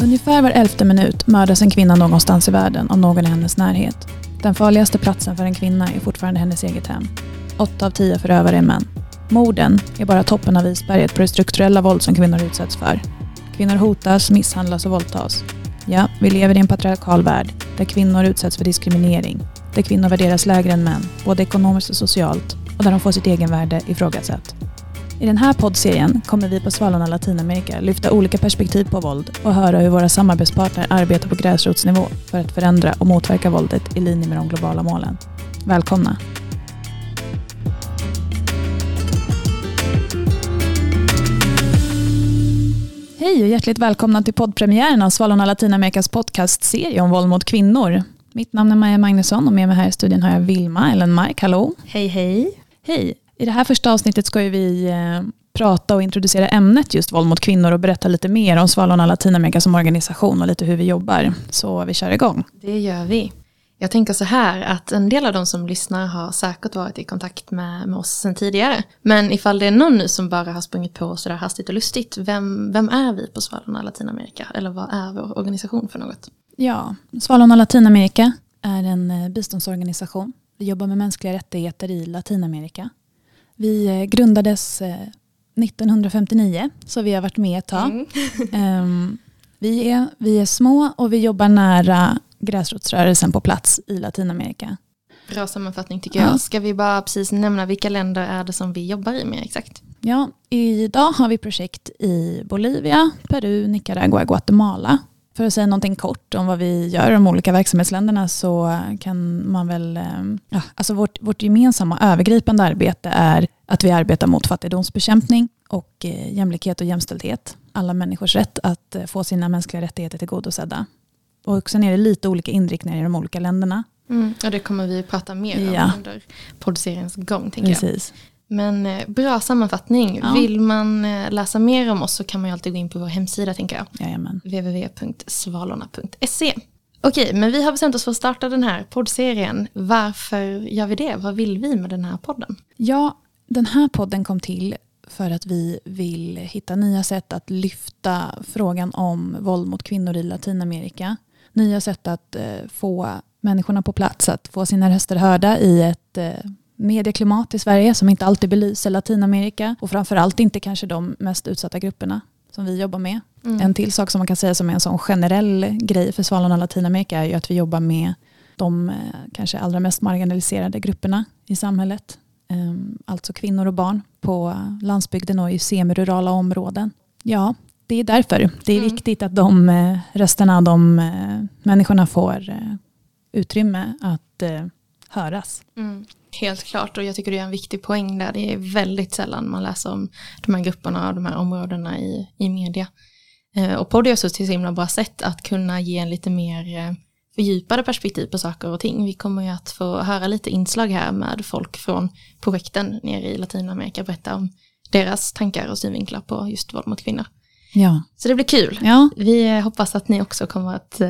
Ungefär var elfte minut mördas en kvinna någonstans i världen av någon i hennes närhet. Den farligaste platsen för en kvinna är fortfarande hennes eget hem. Åtta av tio förövare är män. Morden är bara toppen av isberget på det strukturella våld som kvinnor utsätts för. Kvinnor hotas, misshandlas och våldtas. Ja, vi lever i en patriarkal värld där kvinnor utsätts för diskriminering. Där kvinnor värderas lägre än män, både ekonomiskt och socialt och där de får sitt egenvärde ifrågasatt. I den här poddserien kommer vi på Svalorna Latinamerika lyfta olika perspektiv på våld och höra hur våra samarbetspartner arbetar på gräsrotsnivå för att förändra och motverka våldet i linje med de globala målen. Välkomna! Hej och hjärtligt välkomna till poddpremiären av Svalorna Latinamerikas podcastserie om våld mot kvinnor. Mitt namn är Maja Magnusson och med mig här i studion har jag Vilma Ellenmark. Hallå! Hej hej! Hej! I det här första avsnittet ska vi eh, prata och introducera ämnet just våld mot kvinnor och berätta lite mer om Svalorna Latinamerika som organisation och lite hur vi jobbar. Så vi kör igång. Det gör vi. Jag tänker så här att en del av de som lyssnar har säkert varit i kontakt med, med oss sedan tidigare. Men ifall det är någon nu som bara har sprungit på sådär hastigt och lustigt, vem, vem är vi på Svalorna Latinamerika? Eller vad är vår organisation för något? Ja, Svalorna Latinamerika är en eh, biståndsorganisation. Vi jobbar med mänskliga rättigheter i Latinamerika. Vi eh, grundades 1959, eh, så vi har varit med ett tag. Mm. Ehm, vi, är, vi är små och vi jobbar nära gräsrotsrörelsen på plats i Latinamerika. Bra sammanfattning tycker jag. Ska vi bara precis nämna vilka länder är det som vi jobbar i mer exakt? Ja, idag har vi projekt i Bolivia, Peru, Nicaragua, Guatemala. För att säga någonting kort om vad vi gör i de olika verksamhetsländerna så kan man väl... Eh, ja, alltså vårt, vårt gemensamma övergripande arbete är att vi arbetar mot fattigdomsbekämpning och eh, jämlikhet och jämställdhet. Alla människors rätt att eh, få sina mänskliga rättigheter tillgodosedda. Och sen är det lite olika inriktningar i de olika länderna. Mm, och det kommer vi prata mer om ja. under poddseriens gång. Tänker Precis. Jag. Men eh, bra sammanfattning. Ja. Vill man eh, läsa mer om oss så kan man ju alltid gå in på vår hemsida tänker jag. www.svalorna.se Okej, men vi har bestämt oss för att starta den här poddserien. Varför gör vi det? Vad vill vi med den här podden? Ja, den här podden kom till för att vi vill hitta nya sätt att lyfta frågan om våld mot kvinnor i Latinamerika nya sätt att eh, få människorna på plats att få sina röster hörda i ett medieklimat i Sverige som inte alltid belyser Latinamerika och framförallt inte kanske de mest utsatta grupperna som vi jobbar med. Mm. En till sak som man kan säga som är en sån generell grej för Svalorna Latinamerika är ju att vi jobbar med de eh, kanske allra mest marginaliserade grupperna i samhället. Ehm, alltså kvinnor och barn på landsbygden och i semirurala områden. Ja, det är därför. Det är mm. viktigt att de eh, rösterna, de eh, människorna får utrymme att höras. Mm. Helt klart och jag tycker det är en viktig poäng där. Det är väldigt sällan man läser om de här grupperna och de här områdena i, i media. Och podd är också ett så himla bra sätt att kunna ge en lite mer fördjupade perspektiv på saker och ting. Vi kommer ju att få höra lite inslag här med folk från projekten nere i Latinamerika berätta om deras tankar och synvinklar på just våld mot kvinnor. Ja. Så det blir kul. Ja. Vi hoppas att ni också kommer att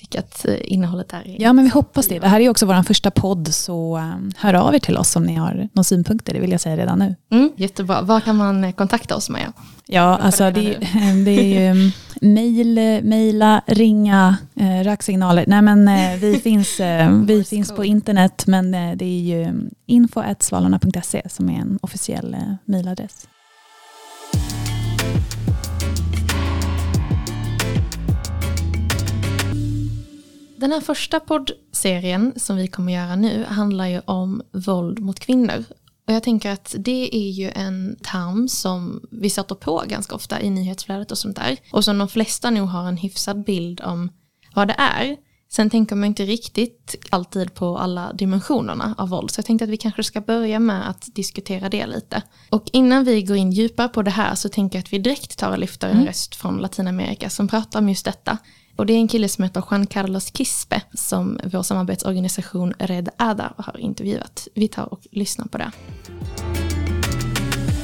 eh, tycka att eh, innehållet är... Ja, men vi hoppas det. Det här är också vår första podd, så um, hör av er till oss om ni har några synpunkter, det vill jag säga redan nu. Mm, jättebra. Var kan man kontakta oss, Maja? Ja, alltså det, det, är ju mm, mejl, mejla, ringa, eh, röksignaler. Nej, men eh, vi finns, eh, vi finns på internet, men eh, det är ju mm, info.svalorna.se som är en officiell eh, mejladress. Den här första poddserien som vi kommer göra nu handlar ju om våld mot kvinnor. Och jag tänker att det är ju en term som vi sätter på ganska ofta i nyhetsflödet och sånt där. Och som de flesta nog har en hyfsad bild om vad det är. Sen tänker man inte riktigt alltid på alla dimensionerna av våld. Så jag tänkte att vi kanske ska börja med att diskutera det lite. Och innan vi går in djupare på det här så tänker jag att vi direkt tar och lyfter en mm. röst från Latinamerika som pratar om just detta. Och det är en kille som heter Juan Carlos Quispe som vår samarbetsorganisation Red Ada har intervjuat. Vi tar och lyssnar på det.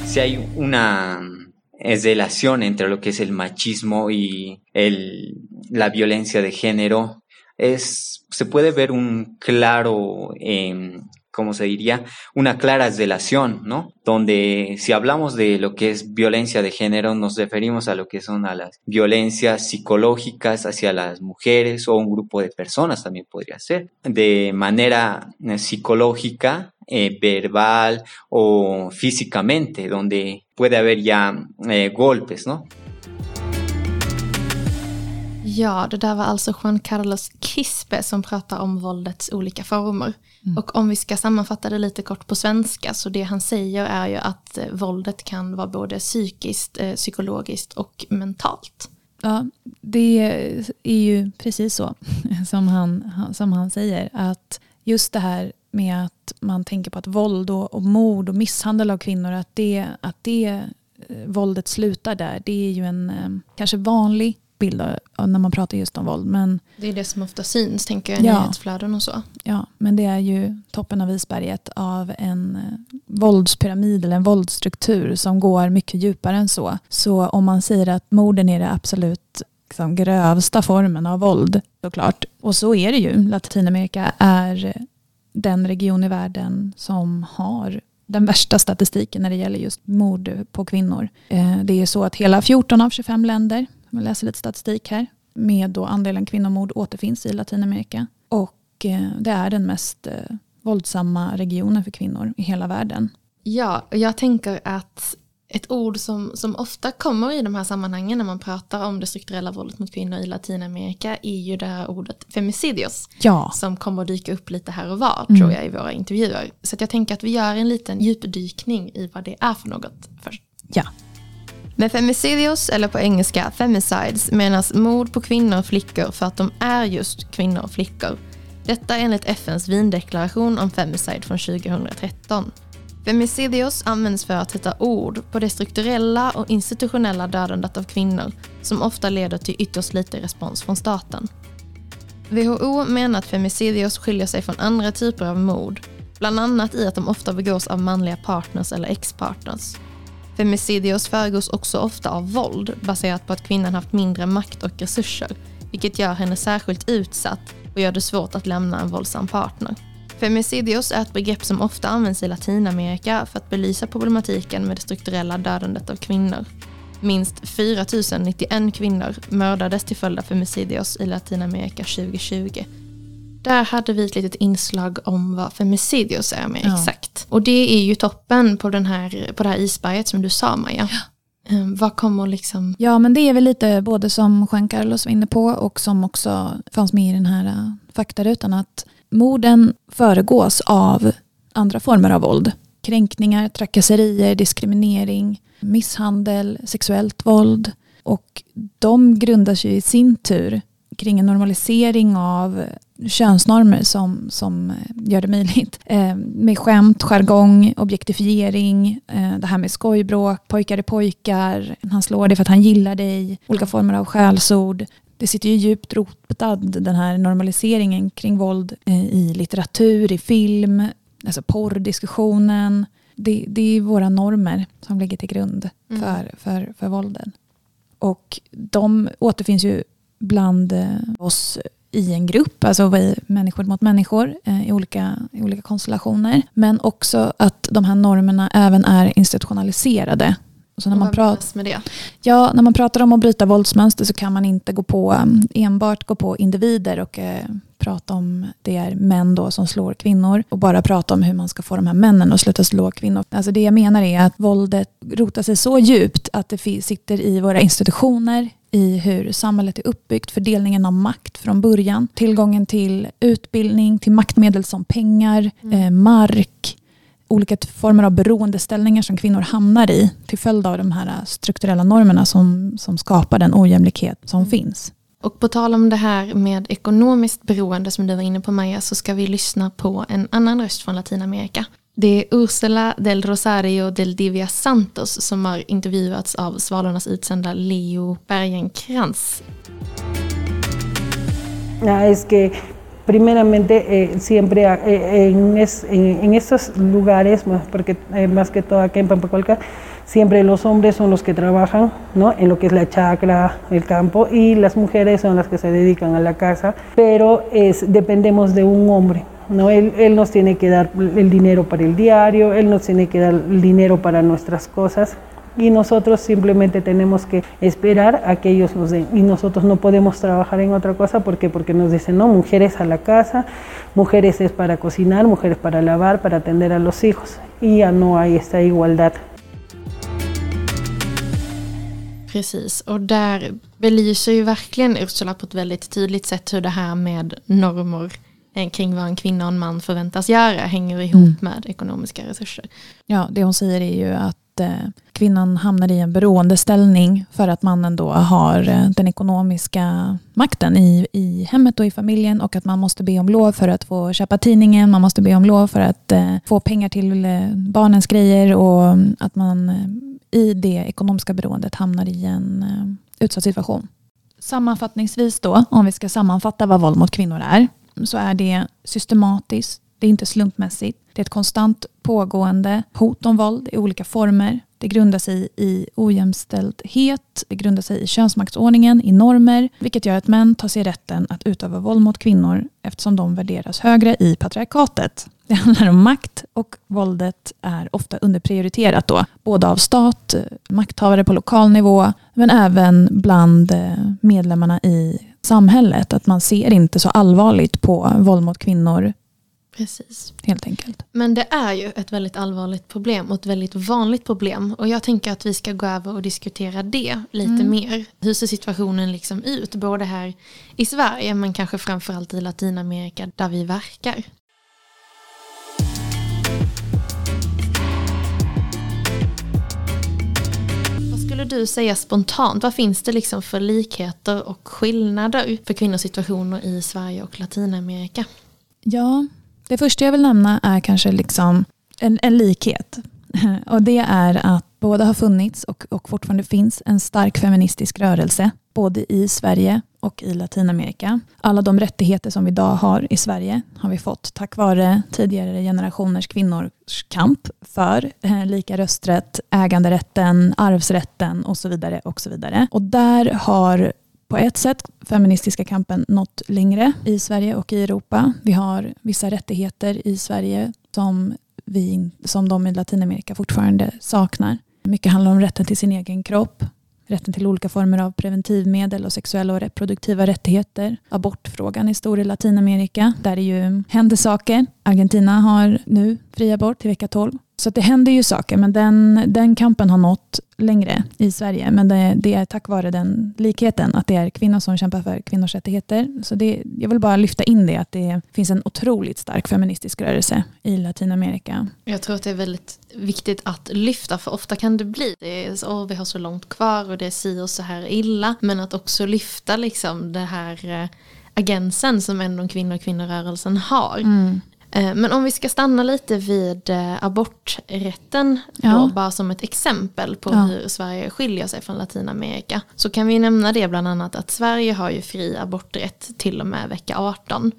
Si hay una relación entre lo que es el machismo y el, la violencia de género, es, se puede ver un claro eh, como se diría, una clara relación, ¿no? Donde si hablamos de lo que es violencia de género, nos referimos a lo que son a las violencias psicológicas hacia las mujeres o un grupo de personas también podría ser, de manera eh, psicológica, eh, verbal o físicamente, donde puede haber ya eh, golpes, ¿no? Ja, det där var alltså Juan Carlos Quispe som pratar om våldets olika former. Mm. Och om vi ska sammanfatta det lite kort på svenska så det han säger är ju att eh, våldet kan vara både psykiskt, eh, psykologiskt och mentalt. Ja, det är ju precis så som han, som han säger. Att just det här med att man tänker på att våld och, och mord och misshandel av kvinnor, att det, att det eh, våldet slutar där, det är ju en kanske vanlig bild när man pratar just om våld. Men, det är det som ofta syns tänker jag i ja, nyhetsflöden och så. Ja, men det är ju toppen av isberget av en eh, våldspyramid eller en våldsstruktur som går mycket djupare än så. Så om man säger att morden är det absolut liksom, grövsta formen av våld såklart. Och så är det ju. Latinamerika är den region i världen som har den värsta statistiken när det gäller just mord på kvinnor. Eh, det är så att hela 14 av 25 länder jag läser lite statistik här, med då andelen kvinnomord återfinns i Latinamerika. Och eh, det är den mest eh, våldsamma regionen för kvinnor i hela världen. Ja, jag tänker att ett ord som, som ofta kommer i de här sammanhangen när man pratar om det strukturella våldet mot kvinnor i Latinamerika är ju det här ordet femicidios. Ja. Som kommer att dyka upp lite här och var mm. tror jag i våra intervjuer. Så jag tänker att vi gör en liten djupdykning i vad det är för något först. Ja. Med femicidios, eller på engelska femicides, menas mord på kvinnor och flickor för att de är just kvinnor och flickor. Detta enligt FNs vindeklaration om femicide från 2013. Femicidios används för att sätta ord på det strukturella och institutionella dödandet av kvinnor som ofta leder till ytterst lite respons från staten. WHO menar att femicidios skiljer sig från andra typer av mord, bland annat i att de ofta begås av manliga partners eller ex-partners. Femicidios föregås också ofta av våld baserat på att kvinnan haft mindre makt och resurser, vilket gör henne särskilt utsatt och gör det svårt att lämna en våldsam partner. Femicidios är ett begrepp som ofta används i Latinamerika för att belysa problematiken med det strukturella dödandet av kvinnor. Minst 4 091 kvinnor mördades till följd av femicidios i Latinamerika 2020 där hade vi ett litet inslag om vad femicidios är mer ja. exakt. Och det är ju toppen på, den här, på det här isberget som du sa Maja. Ja. Um, vad kommer liksom... Ja men det är väl lite både som Juan Carlos var inne på och som också fanns med i den här uh, faktarutan att morden föregås av andra former av våld. Kränkningar, trakasserier, diskriminering, misshandel, sexuellt våld. Och de grundas ju i sin tur kring en normalisering av könsnormer som, som gör det möjligt. Eh, med skämt, jargong, objektifiering, eh, det här med skojbråk, pojkar är pojkar, han slår dig för att han gillar dig, olika former av skällsord. Det sitter ju djupt rotad den här normaliseringen kring våld eh, i litteratur, i film, alltså porrdiskussionen. Det, det är våra normer som ligger till grund mm. för, för, för våldet. Och de återfinns ju bland eh, oss i en grupp, alltså människor mot människor eh, i, olika, i olika konstellationer. Men också att de här normerna även är institutionaliserade. Så när man pratar, med det? Ja, när man pratar om att bryta våldsmönster så kan man inte gå på, mm, enbart gå på individer och eh, prata om det är män då som slår kvinnor och bara prata om hur man ska få de här männen att sluta slå kvinnor. Alltså det jag menar är att våldet rotar sig så djupt att det sitter i våra institutioner, i hur samhället är uppbyggt, fördelningen av makt från början, tillgången till utbildning, till maktmedel som pengar, mm. eh, mark, olika former av beroendeställningar som kvinnor hamnar i till följd av de här strukturella normerna som, som skapar den ojämlikhet som mm. finns. Och på tal om det här med ekonomiskt beroende som du var inne på Maja så ska vi lyssna på en annan röst från Latinamerika. Det är Ursula del Rosario del Divia Santos som har intervjuats av Svalornas utsända Leo Bergenkrans. Ja, es que primeramente eh, siempre eh, en, es, en, estos lugares, porque eh, más que todo aquí en Pampacolca, siempre los hombres son los que trabajan ¿no? en lo que es la chacra, el campo, y las mujeres son las que se dedican a la casa, pero es, dependemos de un hombre ¿no? Él, él, nos tiene que dar el dinero para el diario, él nos tiene que dar el dinero para nuestras cosas y nosotros simplemente tenemos que esperar a que ellos nos den. Y nosotros no podemos trabajar en otra cosa porque porque nos dicen no mujeres a la casa mujeres es para cocinar mujeres para lavar para atender a los hijos. Y ya no hay esta igualdad. Precis, och där belyser ju verkligen Ursula på ett väldigt tydligt sätt hur det här med normer kring vad en kvinna och en man förväntas göra hänger ihop mm. med ekonomiska resurser. Ja, det hon säger är ju att eh, kvinnan hamnar i en beroendeställning för att mannen då har eh, den ekonomiska makten i, i hemmet och i familjen och att man måste be om lov för att få köpa tidningen, man måste be om lov för att eh, få pengar till eh, barnens grejer och att man eh, i det ekonomiska beroendet hamnar i en eh, utsatt situation. Sammanfattningsvis då, om vi ska sammanfatta vad våld mot kvinnor är, så är det systematiskt, det är inte slumpmässigt, det är ett konstant pågående hot om våld i olika former. Det grundar sig i ojämställdhet, det grundar sig i könsmaktsordningen, i normer, vilket gör att män tar sig rätten att utöva våld mot kvinnor eftersom de värderas högre i patriarkatet. Det handlar om makt och våldet är ofta underprioriterat då, både av stat, makthavare på lokal nivå, men även bland eh, medlemmarna i samhället. Att man ser inte så allvarligt på våld mot kvinnor Precis. Helt enkelt. Men det är ju ett väldigt allvarligt problem och ett väldigt vanligt problem. Och jag tänker att vi ska gå över och diskutera det lite mm. mer. Hur ser situationen liksom ut? Både här i Sverige men kanske framförallt i Latinamerika där vi verkar. Vad skulle du säga spontant? Vad finns det liksom för likheter och skillnader för kvinnors situationer i Sverige och Latinamerika? Ja, det första jag vill nämna är kanske liksom en, en likhet. Och det är att båda har funnits och, och fortfarande finns en stark feministisk rörelse både i Sverige och i Latinamerika. Alla de rättigheter som vi idag har i Sverige har vi fått tack vare tidigare generationers kvinnors kamp för eh, lika rösträtt, äganderätten, arvsrätten och så vidare. Och så vidare. Och där har på ett sätt feministiska kampen nått längre i Sverige och i Europa. Vi har vissa rättigheter i Sverige som, vi, som de i Latinamerika fortfarande saknar. Mycket handlar om rätten till sin egen kropp, rätten till olika former av preventivmedel och sexuella och reproduktiva rättigheter. Abortfrågan är stor i Latinamerika, där det ju händer saker. Argentina har nu fri abort till vecka 12. Så det händer ju saker, men den, den kampen har nått längre i Sverige. Men det, det, är tack vare den likheten, att det är kvinnor som kämpar för kvinnors rättigheter. Så det, jag vill bara lyfta in det, att det finns en otroligt stark feministisk rörelse i Latinamerika. Jag tror att det är väldigt viktigt att lyfta, för ofta kan det bli det är, så, vi har så långt kvar och det är si och så här illa. Men att också lyfta liksom det här eh, agensen som ändå kvinnor och kvinnorörelsen har. Mm. Eh, men om vi ska stanna lite vid eh, aborträtten, ja. då, bara som ett exempel på ja. hur Sverige skiljer sig från Latinamerika. Så kan vi nämna det bland annat att Sverige har ju fri aborträtt till och med vecka 18.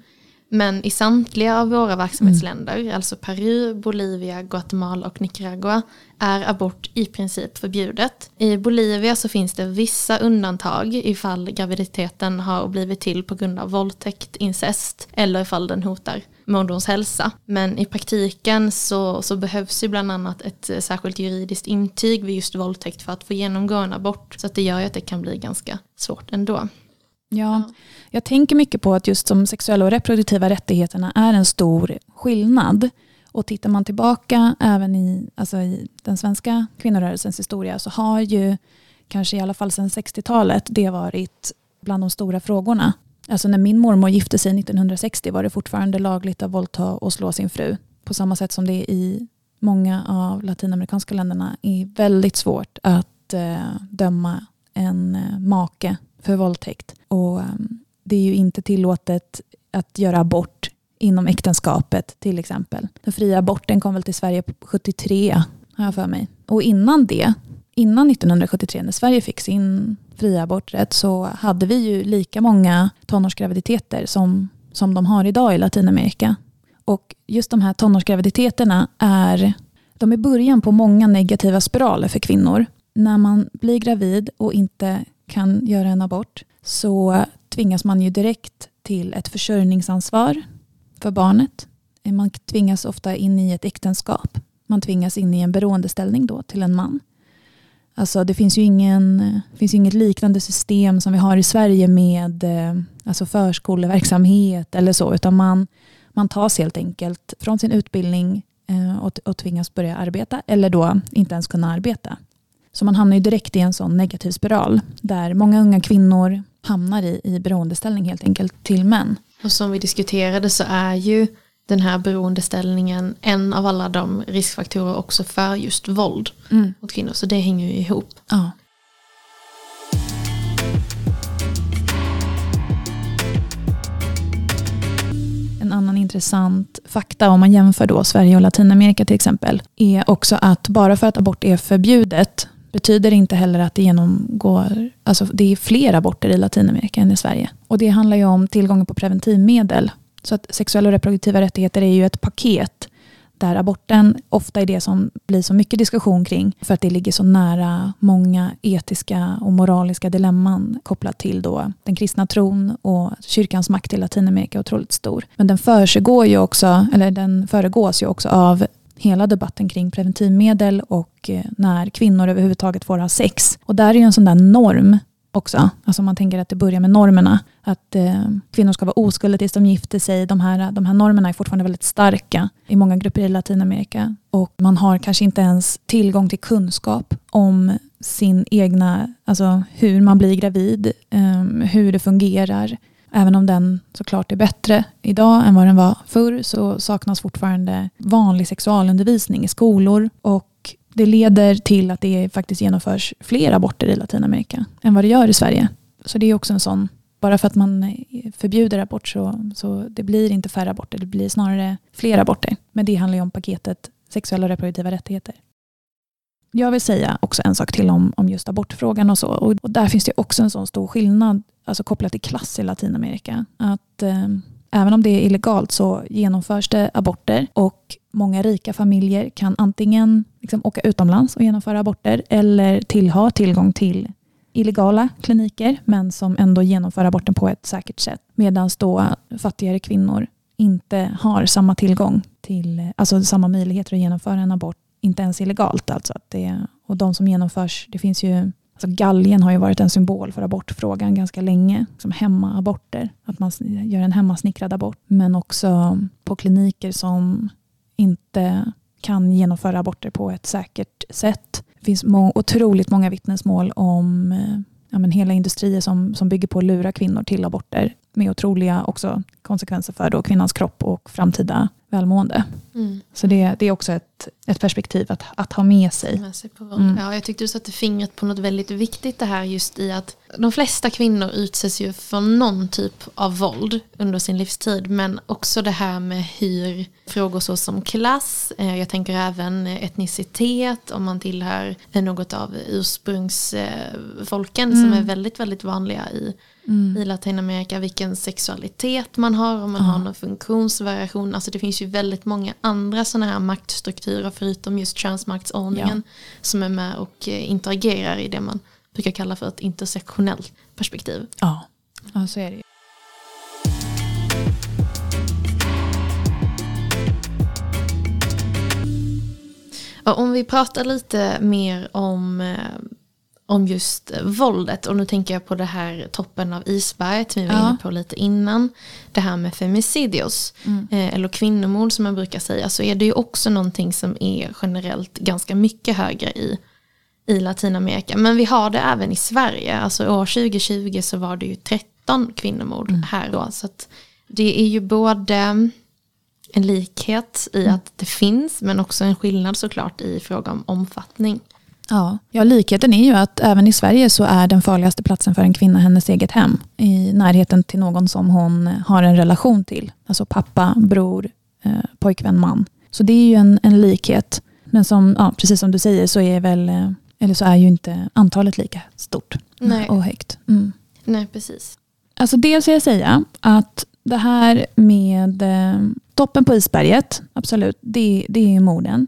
Men i samtliga av våra verksamhetsländer, mm. alltså Peru, Bolivia, Guatemala och Nicaragua, är abort i princip förbjudet. I Bolivia så finns det vissa undantag ifall graviditeten har blivit till på grund av våldtäkt, incest eller ifall den hotar moderns hälsa. Men i praktiken så, så behövs ju bland annat ett särskilt juridiskt intyg vid just våldtäkt för att få genomgå en abort. Så att det gör ju att det kan bli ganska svårt ändå. Ja, jag tänker mycket på att just de sexuella och reproduktiva rättigheterna är en stor skillnad. Och tittar man tillbaka även i, alltså i den svenska kvinnorörelsens historia så har ju kanske i alla fall sedan 60-talet det varit bland de stora frågorna. Alltså när min mormor gifte sig 1960 var det fortfarande lagligt att våldta och slå sin fru. På samma sätt som det i många av latinamerikanska länderna är väldigt svårt att eh, döma en eh, make för våldtäkt. Och, eh, det är ju inte tillåtet att göra abort inom äktenskapet till exempel. Den fria aborten kom väl till Sverige 73 har jag för mig. Och innan det, innan 1973 när Sverige fick sin fria aborträtt så hade vi ju lika många tonårsgraviditeter som, som de har idag i Latinamerika. Och just de här tonårsgraviditeterna är, de är början på många negativa spiraler för kvinnor. När man blir gravid och inte kan göra en abort så tvingas man ju direkt till ett försörjningsansvar för barnet. man tvingas ofta in i ett äktenskap. Man tvingas in i en beroendeställning då till en man. Alltså det finns ju ingen, eh, finns inget liknande system som vi har i Sverige med eh, alltså förskoleverksamhet eller så, utan man, man tas helt enkelt från sin utbildning eh, och, och tvingas börja arbeta eller då inte ens kunna arbeta. Så man hamnar ju direkt i en sån negativ spiral där många unga kvinnor hamnar i, i beroendeställning helt enkelt till män. Och som vi diskuterade så är ju den här beroendeställningen en av alla de riskfaktorer också för just våld mm. mot kvinnor. Så det hänger ju ihop. Ja. En annan intressant fakta om man jämför då Sverige och Latinamerika till exempel är också att bara för att abort är förbjudet betyder inte heller att det genomgår, alltså det är fler aborter i Latinamerika än i Sverige. Och det handlar ju om tillgången på preventivmedel. Så att sexuella och reproduktiva rättigheter är ju ett paket där aborten ofta är det som blir så mycket diskussion kring för att det ligger så nära många etiska och moraliska dilemman kopplat till då den kristna tron och kyrkans makt i Latinamerika är otroligt stor. Men den försiggår ju också, eller den föregås ju också av hela debatten kring preventivmedel och eh, när kvinnor överhuvudtaget får ha sex. Och där är ju en sån där norm också. Alltså man tänker att det börjar med normerna. Att eh, kvinnor ska vara oskulda tills de gifter sig. De här, de här normerna är fortfarande väldigt starka i många grupper i Latinamerika. Och man har kanske inte ens tillgång till kunskap om sin egna, alltså hur man blir gravid, eh, hur det fungerar. Även om den såklart är bättre idag än vad den var förr så saknas fortfarande vanlig sexualundervisning i skolor och det leder till att det faktiskt genomförs fler aborter i Latinamerika än vad det gör i Sverige. Så det är också en sån, bara för att man eh, förbjuder abort så, så det blir inte färre aborter, det blir snarare fler aborter. Men det handlar ju om paketet sexuella och reproduktiva rättigheter. Jag vill säga också en sak till om, om just abortfrågan och så. Och, och där finns det också en sån stor skillnad alltså kopplat till klass i Latinamerika. Att eh, även om det är illegalt så genomförs det aborter och många rika familjer kan antingen liksom åka utomlands och genomföra aborter eller tillha tillgång till illegala kliniker men som ändå genomför aborten på ett säkert sätt. Medan då fattigare kvinnor inte har samma tillgång till, alltså samma möjligheter att genomföra en abort, inte ens illegalt alltså. Att det, och de som genomförs, det finns ju Alltså galgen har ju varit en symbol för abortfrågan ganska länge. Som hemmaaborter, att man gör en hemmasnickrad abort. Men också på kliniker som inte kan genomföra aborter på ett säkert sätt. Det finns må otroligt många vittnesmål om eh, ja, men hela industrier som, som bygger på att lura kvinnor till aborter med otroliga också konsekvenser för då kvinnans kropp och framtida välmående. Mm. Så det, det är också ett, ett perspektiv att, att ha med sig. Med sig mm. ja, jag tyckte du satte fingret på något väldigt viktigt det här just i att de flesta kvinnor utsätts ju för någon typ av våld under sin livstid men också det här med hur frågor så som klass, eh, jag tänker även etnicitet om man tillhör något av ursprungsfolken mm. som är väldigt väldigt vanliga i mm. i Latinamerika, vilken sexualitet man har, om man mm. har någon funktionsvariation. Alltså det finns ju väldigt många andra sådana här maktstrukturer förutom just könsmaktsordningen ja. som är med och eh, interagerar i det man brukar kalla för ett intersektionellt perspektiv. Ja, ja så är det ju. Om vi pratar lite mer om eh, om just våldet. Och nu tänker jag på det här toppen av isberget vi var ja. inne på lite innan. Det här med femicidios, mm. eh, eller kvinnomord som man brukar säga. Så är det ju också någonting som är generellt ganska mycket högre i, i Latinamerika. Men vi har det även i Sverige. Alltså år 2020 så var det ju 13 kvinnomord mm. här då. Så det är ju både en likhet i mm. att det finns men också en skillnad såklart i fråga om omfattning. Ja. ja, likheten är ju att även i Sverige så är den farligaste platsen för en kvinna hennes eget hem. I närheten till någon som hon har en relation till. Alltså pappa, bror, eh, pojkvän, man. Så det är ju en, en likhet. Men som, ja, precis som du säger så är väl eh, eller så är ju inte antalet lika stort Nej. och högt. Mm. Nej, precis. Alltså dels vill jag säga att det här med eh, toppen på isberget, absolut, det, det är morden.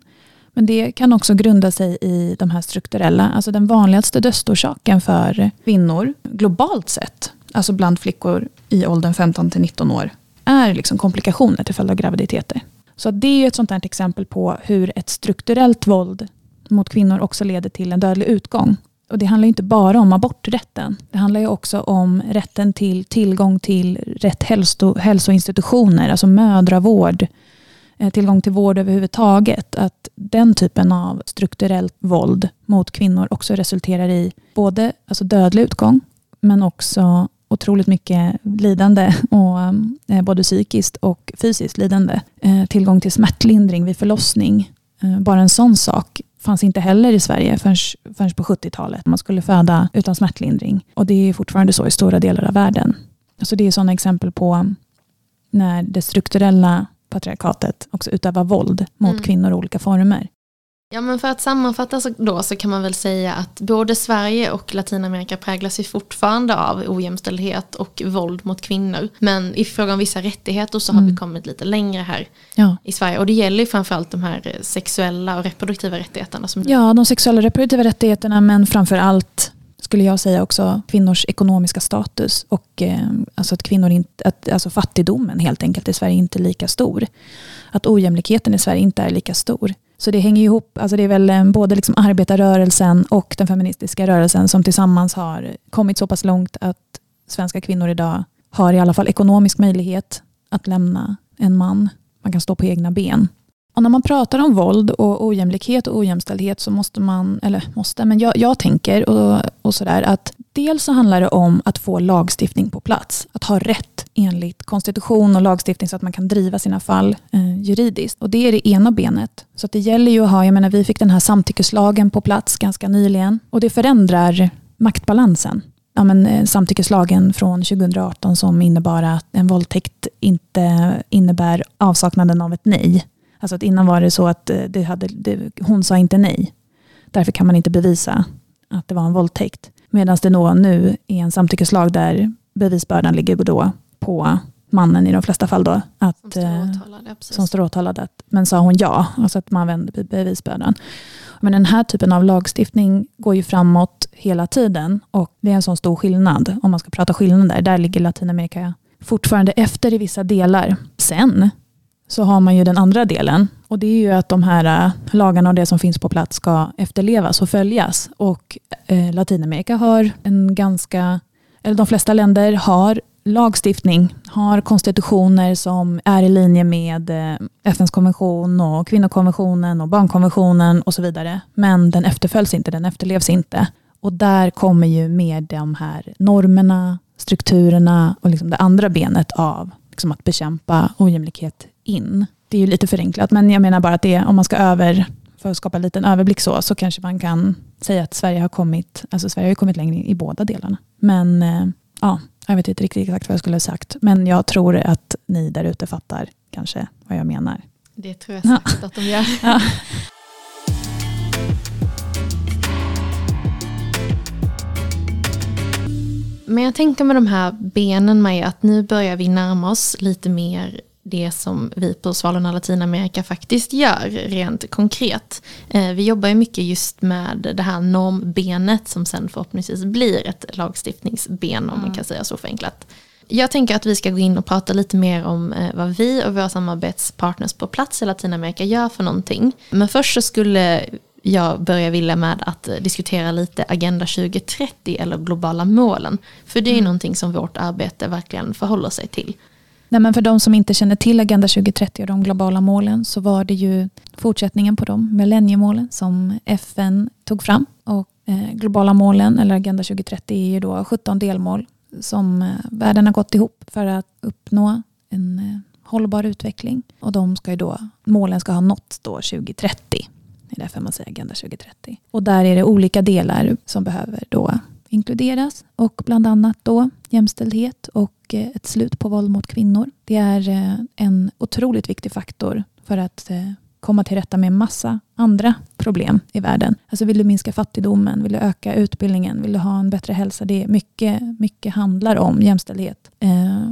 Men det kan också grunda sig i de här strukturella, alltså den vanligaste dödsorsaken för kvinnor globalt sett, alltså bland flickor i åldern 15 till 19 år, är liksom komplikationer till följd av graviditeter. Så det är ett sånt här exempel på hur ett strukturellt våld mot kvinnor också leder till en dödlig utgång. Och Det handlar inte bara om aborträtten. Det handlar ju också om rätten till tillgång till rätt hälso, hälsoinstitutioner, alltså mödravård, Eh, tillgång till vård överhuvudtaget. Att den typen av strukturellt våld mot kvinnor också resulterar i både alltså dödlig utgång, men också otroligt mycket lidande, och, eh, eh både psykiskt och fysiskt lidande. Eh, tillgång till smärtlindring vid förlossning. Eh, bara en sån sak fanns inte heller i Sverige förrän, förrän på 70-talet. Man skulle föda utan smärtlindring. Och det är fortfarande så i stora delar av världen. Så det är sådana exempel på när det strukturella patriarkatet också utövar våld mot mm. kvinnor i olika former. Ja men för att sammanfatta då så kan man väl säga att både Sverige och Latinamerika präglas ju fortfarande av ojämställdhet och våld mot kvinnor. Men i fråga om vissa rättigheter så har mm. vi kommit lite längre här ja. i Sverige. Och det gäller ju framförallt de här sexuella och reproduktiva rättigheterna. Som ja, de sexuella och reproduktiva rättigheterna men framförallt skulle jag säga också kvinnors ekonomiska status och eh, alltså att kvinnor inte, att, alltså fattigdomen helt enkelt i Sverige inte är lika stor. Att ojämlikheten i Sverige inte är lika stor. Så det hänger ihop, alltså det är väl eh, både liksom arbetarrörelsen och den feministiska rörelsen som tillsammans har kommit så pass långt att svenska kvinnor idag har i alla fall ekonomisk möjlighet att lämna en man. Man kan stå på egna ben. Och när man pratar om våld och ojämlikhet och ojämställdhet så måste man, eller måste, men jag, jag tänker och, och sådär att dels så handlar det om att få lagstiftning på plats. Att ha rätt enligt konstitution och lagstiftning så att man kan driva sina fall eh, juridiskt. Och det är det ena benet. Så det gäller ju att ha, jag menar vi fick den här samtyckeslagen på plats ganska nyligen och det förändrar maktbalansen. Ja, men, eh, samtyckeslagen från 2018 som innebar att en våldtäkt inte innebär avsaknaden av ett nej. Alltså att innan var det så att eh, det hade, det, hon sa inte nej. Därför kan man inte bevisa att det var en våldtäkt. Medan det nu är en samtyckeslag där bevisbördan ligger då på mannen i de flesta fall. Då, att, som står eh, åtalad. som står åtalad att, men sa hon ja, alltså att man vänder bevisbördan. Men den här typen av lagstiftning går ju framåt hela tiden och det är en sån stor skillnad. Om man ska prata skillnader, där ligger Latinamerika fortfarande efter i vissa delar. Sen så har man ju den andra delen. Och det är ju att de här eh, lagarna och det som finns på plats ska efterlevas och följas. Och eh, Latinamerika har en ganska, eller de flesta länder har lagstiftning, har konstitutioner som är i linje med eh, FNs konvention och kvinnokonventionen och barnkonventionen och så vidare. Men den efterföljs inte, den efterlevs inte. Och där kommer ju med de här normerna, strukturerna och liksom det andra benet av liksom att bekämpa ojämlikhet in. Det är ju lite förenklat, men jag menar bara att det, om man ska över, för att skapa en liten överblick så, så kanske man kan säga att Sverige har kommit, alltså Sverige har kommit längre i båda delarna. Men eh, ja, jag vet inte riktigt exakt vad jag skulle ha sagt, men jag tror att ni där ute fattar kanske vad jag menar. Det tror jag säkert ja. att de gör. Ja. Men jag tänker med de här benen med att nu börjar vi närma oss lite mer det som vi på Svalorna Latinamerika faktiskt gör rent konkret. Eh, vi jobbar ju mycket just med det här normbenet som sen förhoppningsvis blir ett lagstiftningsben om man mm. kan säga så förenklat. Jag tänker att vi ska gå in och prata lite mer om eh, vad vi och våra samarbetspartners på plats i Latinamerika gör för någonting. Men först så skulle jag börja vilja med att diskutera lite Agenda 2030 eller globala målen. För det är mm. någonting som vårt arbete verkligen förhåller sig till. Nej, men för de som inte känner till Agenda 2030 och de globala målen så var det ju fortsättningen på de millenniemålen som FN tog fram. Och eh, globala målen, eller Agenda 2030, är ju då 17 delmål som eh, världen har gått ihop för att uppnå en eh, hållbar utveckling. Och de ska ju då, målen ska ha nåtts då 2030. Det är därför man säger Agenda 2030. Och där är det olika delar som behöver då inkluderas och bland annat då jämställdhet och eh, ett slut på våld mot kvinnor. Det är eh, en otroligt viktig faktor för att eh, komma till rätta med massa andra problem i världen. Alltså vill du minska fattigdomen, vill du öka utbildningen, vill du ha en bättre hälsa? Det är mycket, mycket handlar om jämställdhet.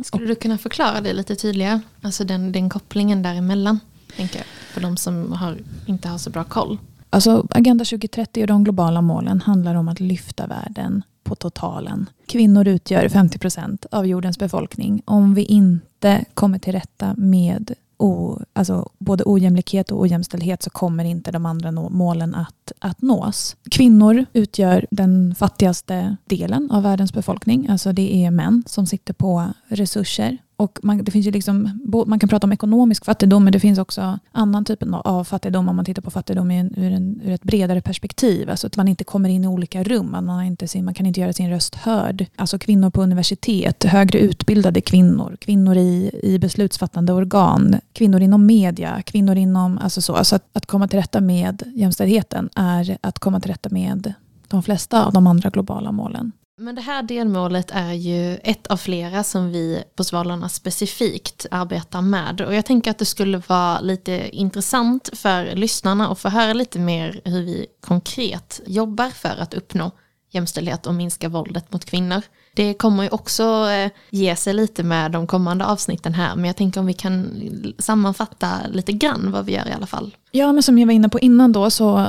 Skulle du kunna förklara det lite tydligare? Alltså den, den kopplingen däremellan, tänker jag, för de som har, inte har så bra koll. Alltså Agenda 2030 och de globala målen handlar om att lyfta världen på totalen. Kvinnor utgör 50 procent av jordens befolkning. Om vi inte kommer till rätta med o, alltså både ojämlikhet och ojämställdhet så kommer inte de andra målen att, att nås. Kvinnor utgör den fattigaste delen av världens befolkning. Alltså det är män som sitter på resurser och man, det finns ju liksom, man kan prata om ekonomisk fattigdom, men det finns också annan typ av fattigdom om man tittar på fattigdom ur, en, ur ett bredare perspektiv. Alltså att man inte kommer in i olika rum, man, inte sin, man kan inte göra sin röst hörd. Alltså kvinnor på universitet, högre utbildade kvinnor, kvinnor i, i beslutsfattande organ, kvinnor inom media, kvinnor inom... Alltså så, alltså att, att komma till rätta med jämställdheten är att komma till rätta med de flesta av de andra globala målen. Men det här delmålet är ju ett av flera som vi på Svalorna specifikt arbetar med. Och jag tänker att det skulle vara lite intressant för lyssnarna att få höra lite mer hur vi konkret jobbar för att uppnå jämställdhet och minska våldet mot kvinnor. Det kommer ju också eh, ge sig lite med de kommande avsnitten här, men jag tänker om vi kan sammanfatta lite grann vad vi gör i alla fall. Ja, men som jag var inne på innan då så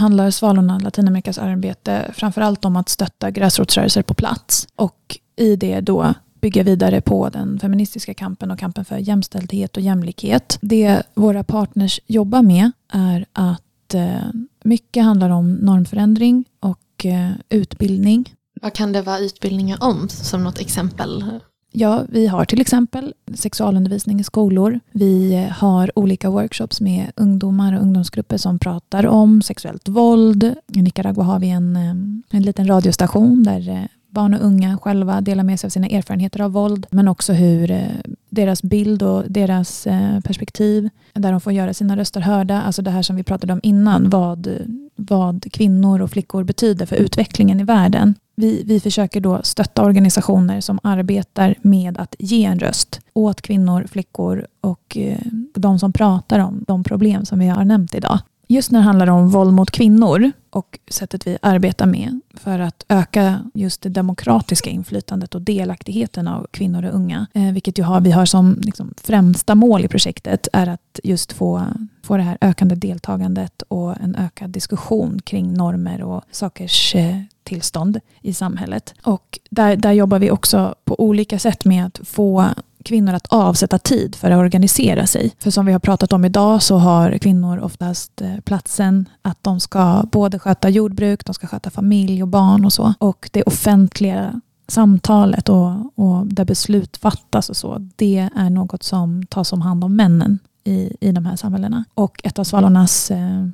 handlar Svalorna Latinamerikas arbete framförallt om att stötta gräsrotsrörelser på plats och i det då bygga vidare på den feministiska kampen och kampen för jämställdhet och jämlikhet. Det våra partners jobbar med är att eh, mycket handlar om normförändring och eh, utbildning vad kan det vara utbildningar om, som något exempel? Ja, vi har till exempel sexualundervisning i skolor. Vi har olika workshops med ungdomar och ungdomsgrupper som pratar om sexuellt våld. I Nicaragua har vi en, eh, en liten radiostation där eh, barn och unga själva delar med sig av sina erfarenheter av våld, men också hur eh, deras bild och deras perspektiv, där de får göra sina röster hörda. Alltså det här som vi pratade om innan, vad, vad kvinnor och flickor betyder för utvecklingen i världen. Vi, vi försöker då stötta organisationer som arbetar med att ge en röst åt kvinnor, flickor och eh, de som pratar om de problem som vi har nämnt idag. Just när det handlar om våld mot kvinnor och sättet vi arbetar med för att öka just det demokratiska inflytandet och delaktigheten av kvinnor och unga. Eh, vilket ju har, vi har som liksom främsta mål i projektet är att just få, få det här ökande deltagandet och en ökad diskussion kring normer och sakers eh, tillstånd i samhället. Och där, där jobbar vi också på olika sätt med att få kvinnor att avsätta tid för att organisera sig. För som vi har pratat om idag så har kvinnor oftast eh, platsen att de ska både sköta jordbruk, de ska sköta familj och barn och så. Och det offentliga samtalet och, och där beslut fattas och så, det är något som tas om hand av männen i, i de här samhällena. Och ett av Svalornas eh,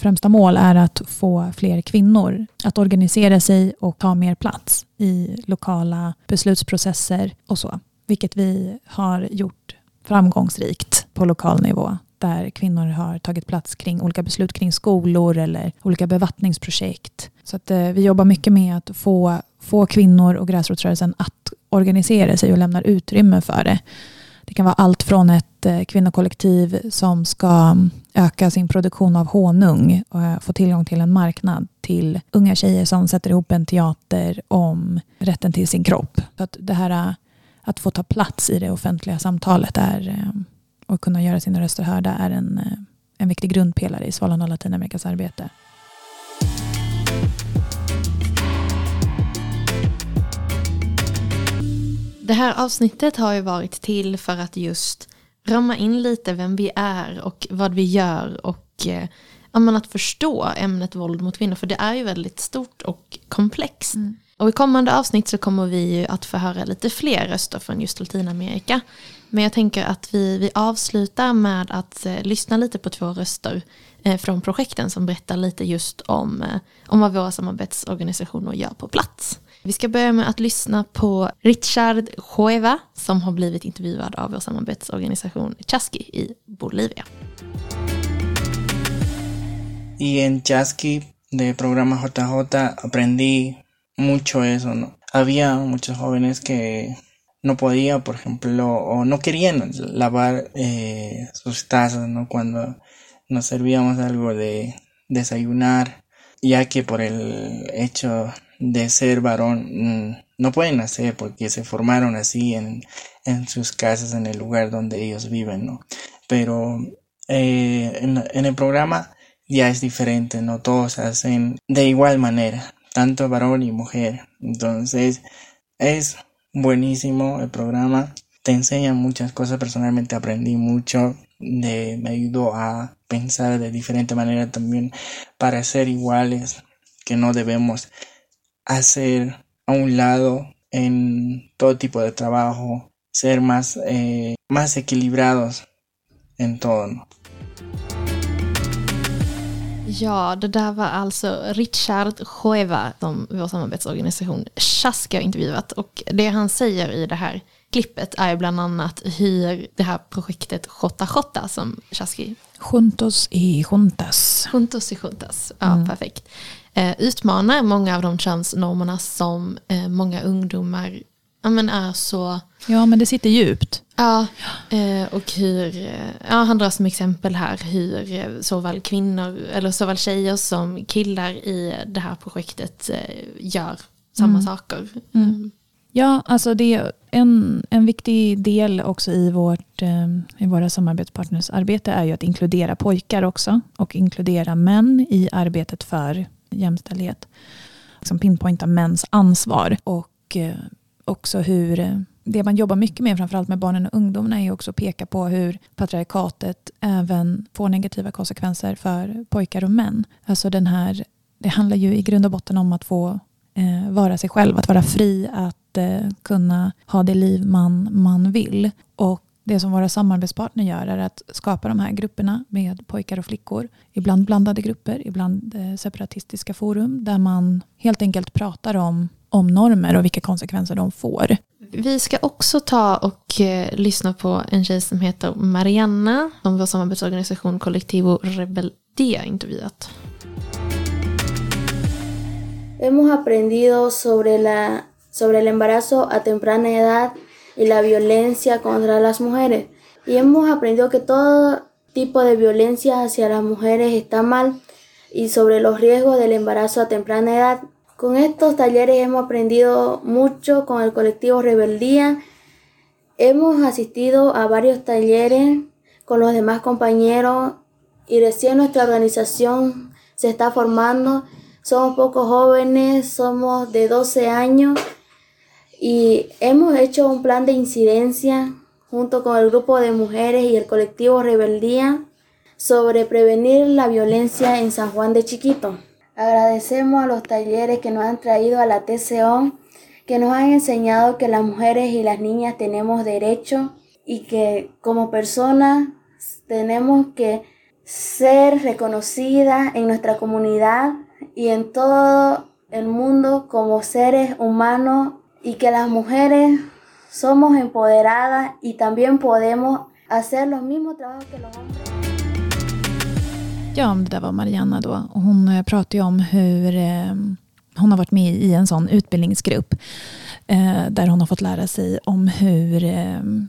främsta mål är att få fler kvinnor att organisera sig och ta mer plats i lokala beslutsprocesser och så. Vilket vi har gjort framgångsrikt på lokal nivå där kvinnor har tagit plats kring olika beslut kring skolor eller olika bevattningsprojekt. Så att, eh, vi jobbar mycket med att få, få kvinnor och gräsrotsrörelsen att organisera sig och lämna utrymme för det. Det kan vara allt från ett eh, kvinnokollektiv som ska mm, öka sin produktion av honung och få tillgång till en marknad till unga tjejer som sätter ihop en teater om rätten till sin kropp. Så att det här eh, att få ta plats i det offentliga samtalet är, och kunna göra sina röster hörda är en, en viktig grundpelare i Svalan och Latinamerikas arbete. Det här avsnittet har ju varit till för att just rama in lite vem vi är och vad vi gör och eh, att förstå ämnet våld mot kvinnor för det är ju väldigt stort och komplext. Mm. Och i kommande avsnitt så kommer vi ju att få höra lite fler röster från just Latinamerika. Men jag tänker att vi, vi avslutar med att eh, lyssna lite på två röster eh, från projekten som berättar lite just om, eh, om vad våra samarbetsorganisationer gör på plats. Vi ska börja med att lyssna på Richard Jueva som har blivit intervjuad av vår samarbetsorganisation Chasqui i Bolivia. Y en Chasqui de programa JJ aprendí mucho eso, ¿no? Había muchos jóvenes que no podían, por ejemplo, o no querían lavar eh, sus tazas, ¿no? Cuando nos servíamos algo de desayunar, ya que por el hecho de ser varón mm, no pueden hacer porque se formaron así en, en sus casas, en el lugar donde ellos viven, ¿no? Pero eh, en, en el programa ya es diferente, no todos hacen de igual manera tanto varón y mujer. Entonces es buenísimo el programa te enseñan muchas cosas. Personalmente aprendí mucho, de, me ayudó a pensar de diferente manera también para ser iguales, que no debemos hacer a un lado en todo tipo de trabajo, ser más, eh, más equilibrados en todo. ¿no? Ja, det där var alltså Richard Joeva som vår samarbetsorganisation Chask har intervjuat. Och det han säger i det här klippet är bland annat hur det här projektet Jota Jota som Chaski... Juntos y juntas. Juntos y juntas, ja mm. perfekt. Eh, utmanar många av de könsnormerna som eh, många ungdomar ja, men är så... Ja, men det sitter djupt. Ja, eh, och hur, ja, han drar som exempel här hur såväl kvinnor, eller såväl tjejer som killar i det här projektet gör samma mm. saker. Mm. Ja, alltså det är en, en viktig del också i, vårt, i våra samarbetspartners arbete är ju att inkludera pojkar också och inkludera män i arbetet för jämställdhet. som pinpointa mäns ansvar och eh, också hur eh, det man jobbar mycket med, framförallt med barnen och ungdomarna, är också att peka på hur patriarkatet även får negativa konsekvenser för pojkar och män. Alltså den här, det handlar ju i grund och botten om att få eh, vara sig själv, att vara fri, att eh, kunna ha det liv man, man vill. Och det som våra samarbetspartner gör är att skapa de här grupperna med pojkar och flickor. Ibland blandade grupper, ibland eh, separatistiska forum där man helt enkelt pratar om om normer och vilka konsekvenser de får. Vi ska också ta och eh, lyssna på en tjej som heter Marianna som vår samarbetsorganisation Kollektivo Rebeldía intervjuat. Hemos aprendido sobre, la, sobre el embarazo a temprana edad y la violencia contra las mujeres. Y hemos aprendido que todo tipo de violencia hacia las mujeres está mal y sobre los riesgos del embarazo a temprana edad con estos talleres hemos aprendido mucho con el colectivo Rebeldía. Hemos asistido a varios talleres con los demás compañeros y recién nuestra organización se está formando. Somos pocos jóvenes, somos de 12 años y hemos hecho un plan de incidencia junto con el grupo de mujeres y el colectivo Rebeldía sobre prevenir la violencia en San Juan de Chiquito. Agradecemos a los talleres que nos han traído a la TCO, que nos han enseñado que las mujeres y las niñas tenemos derecho y que como personas tenemos que ser reconocidas en nuestra comunidad y en todo el mundo como seres humanos y que las mujeres somos empoderadas y también podemos hacer los mismos trabajos que los hombres. Ja, det där var Marianna då. Hon eh, pratade ju om hur eh, hon har varit med i en sån utbildningsgrupp eh, där hon har fått lära sig om hur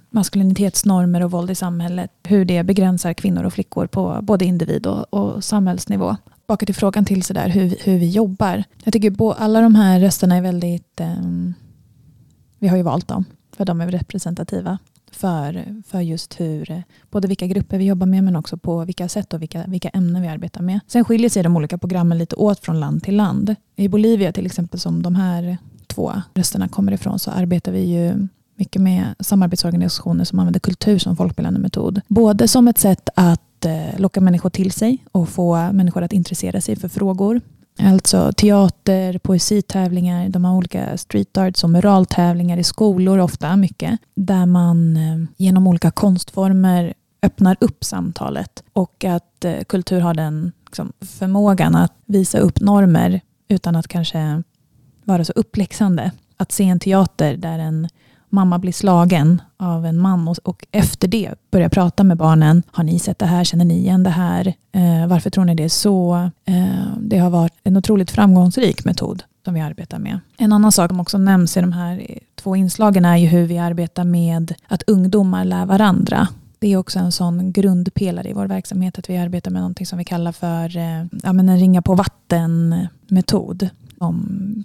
maskulinitetsnormer och våld i samhället, hur det begränsar kvinnor och flickor på både individ och, och samhällsnivå. Baka till frågan till sådär hur, hur vi jobbar. Jag tycker alla de här rösterna är väldigt, vi har ju valt dem för de är representativa för, för just hur, både vilka grupper vi jobbar med men också på vilka sätt och vilka, vilka ämnen vi arbetar med. Sen skiljer sig de olika programmen lite åt från land till land. I Bolivia till exempel som de här två rösterna kommer ifrån så arbetar vi ju mycket med samarbetsorganisationer som använder kultur som folkbildande metod. Både som ett sätt att eh, locka människor till sig och få människor att intressera sig för frågor Alltså teater, poesitävlingar, de har olika street arts och muraltävlingar i skolor ofta mycket. Där man eh, genom olika konstformer öppnar upp samtalet och att eh, kultur har den liksom, förmågan att visa upp normer utan att kanske vara så uppläxande. Att se en teater där en mamma blir slagen av en man och, och, efter det börjar prata med barnen. Har ni sett det här? Känner ni igen det här? Eh, varför tror ni det är så? Eh, det har varit en otroligt framgångsrik metod som vi arbetar med. En annan sak som också nämns i de här två inslagen är ju hur vi arbetar med att ungdomar lär varandra. Det är också en sån grundpelare i vår verksamhet att vi arbetar med någonting som vi kallar för eh, ja, men en ringa på vatten-metod.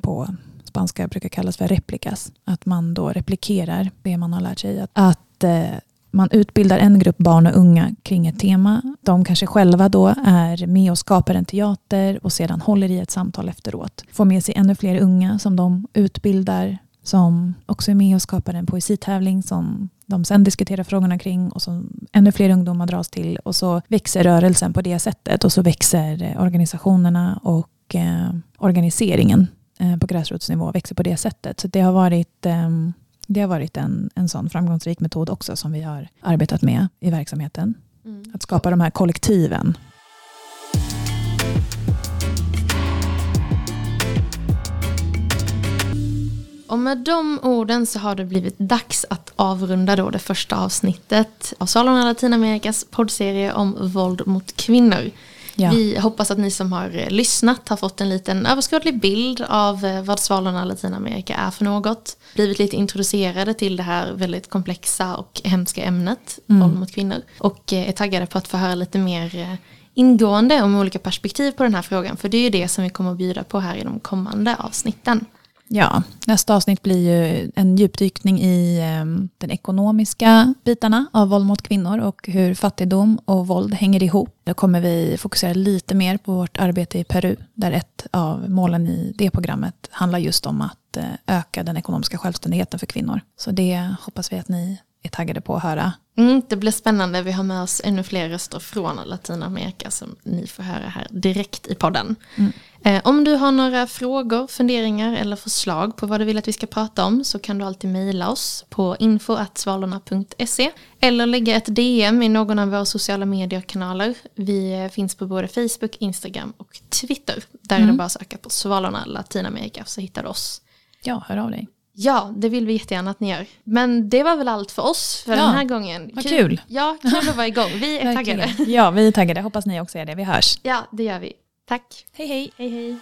På spanska brukar kallas för replikas. Att man då replikerar det man har lärt sig. Att, att eh, man utbildar en grupp barn och unga kring ett tema. De kanske själva då är med och skapar en teater och sedan håller i ett samtal efteråt. Får med sig ännu fler unga som de utbildar som också är med och skapar en poesitävling som de sen diskuterar frågorna kring och som ännu fler ungdomar dras till. Och så växer rörelsen på det sättet och så växer eh, organisationerna och eh, organiseringen på gräsrotsnivå växer på det sättet. Så det har varit, eh, det har varit en, en sån framgångsrik metod också som vi har arbetat med i verksamheten. Mm. Att skapa de här kollektiven. Och med de orden så har det blivit dags att avrunda då det första avsnittet av Salon Latinamerikas poddserie om våld mot kvinnor. Ja. Vi hoppas att ni som har lyssnat har fått en liten överskådlig bild av eh, vad Svalorna Latinamerika är för något. Blivit lite introducerade till det här väldigt komplexa och hemska ämnet, mm. våld mot kvinnor. Och eh, är taggade på att få höra lite mer eh, ingående om olika perspektiv på den här frågan. För det är ju det som vi kommer att bjuda på här i de kommande avsnitten. Ja, nästa avsnitt blir ju en djupdykning i um, den ekonomiska bitarna av våld mot kvinnor och hur fattigdom och våld hänger ihop. Då kommer vi fokusera lite mer på vårt arbete i Peru, där ett av målen i det programmet handlar just om att eh, öka den ekonomiska självständigheten för kvinnor. Så det hoppas vi att ni är taggade på att höra. Mm, det blir spännande. Vi har med oss ännu fler röster från Latinamerika som ni får höra här direkt i podden. Mm. Eh, om du har några frågor, funderingar eller förslag på vad du vill att vi ska prata om så kan du alltid mejla oss på info.svalorna.se eller lägga ett DM i någon av våra sociala medier-kanaler. Vi eh, finns på både Facebook, Instagram och Twitter. Där mm. är det mm. bara att söka på Svalorna Latinamerika så hittar du oss. Ja, hör av dig. Ja, det vill vi jättegärna att ni gör. Men det var väl allt för oss för ja, den här gången. Vad kul. kul. Ja, kul att vara igång. Vi är taggade. Ja, vi är taggade. Hoppas ni också är det. Vi hörs. Ja, det gör vi. Tack. Hej hej. Hej hej.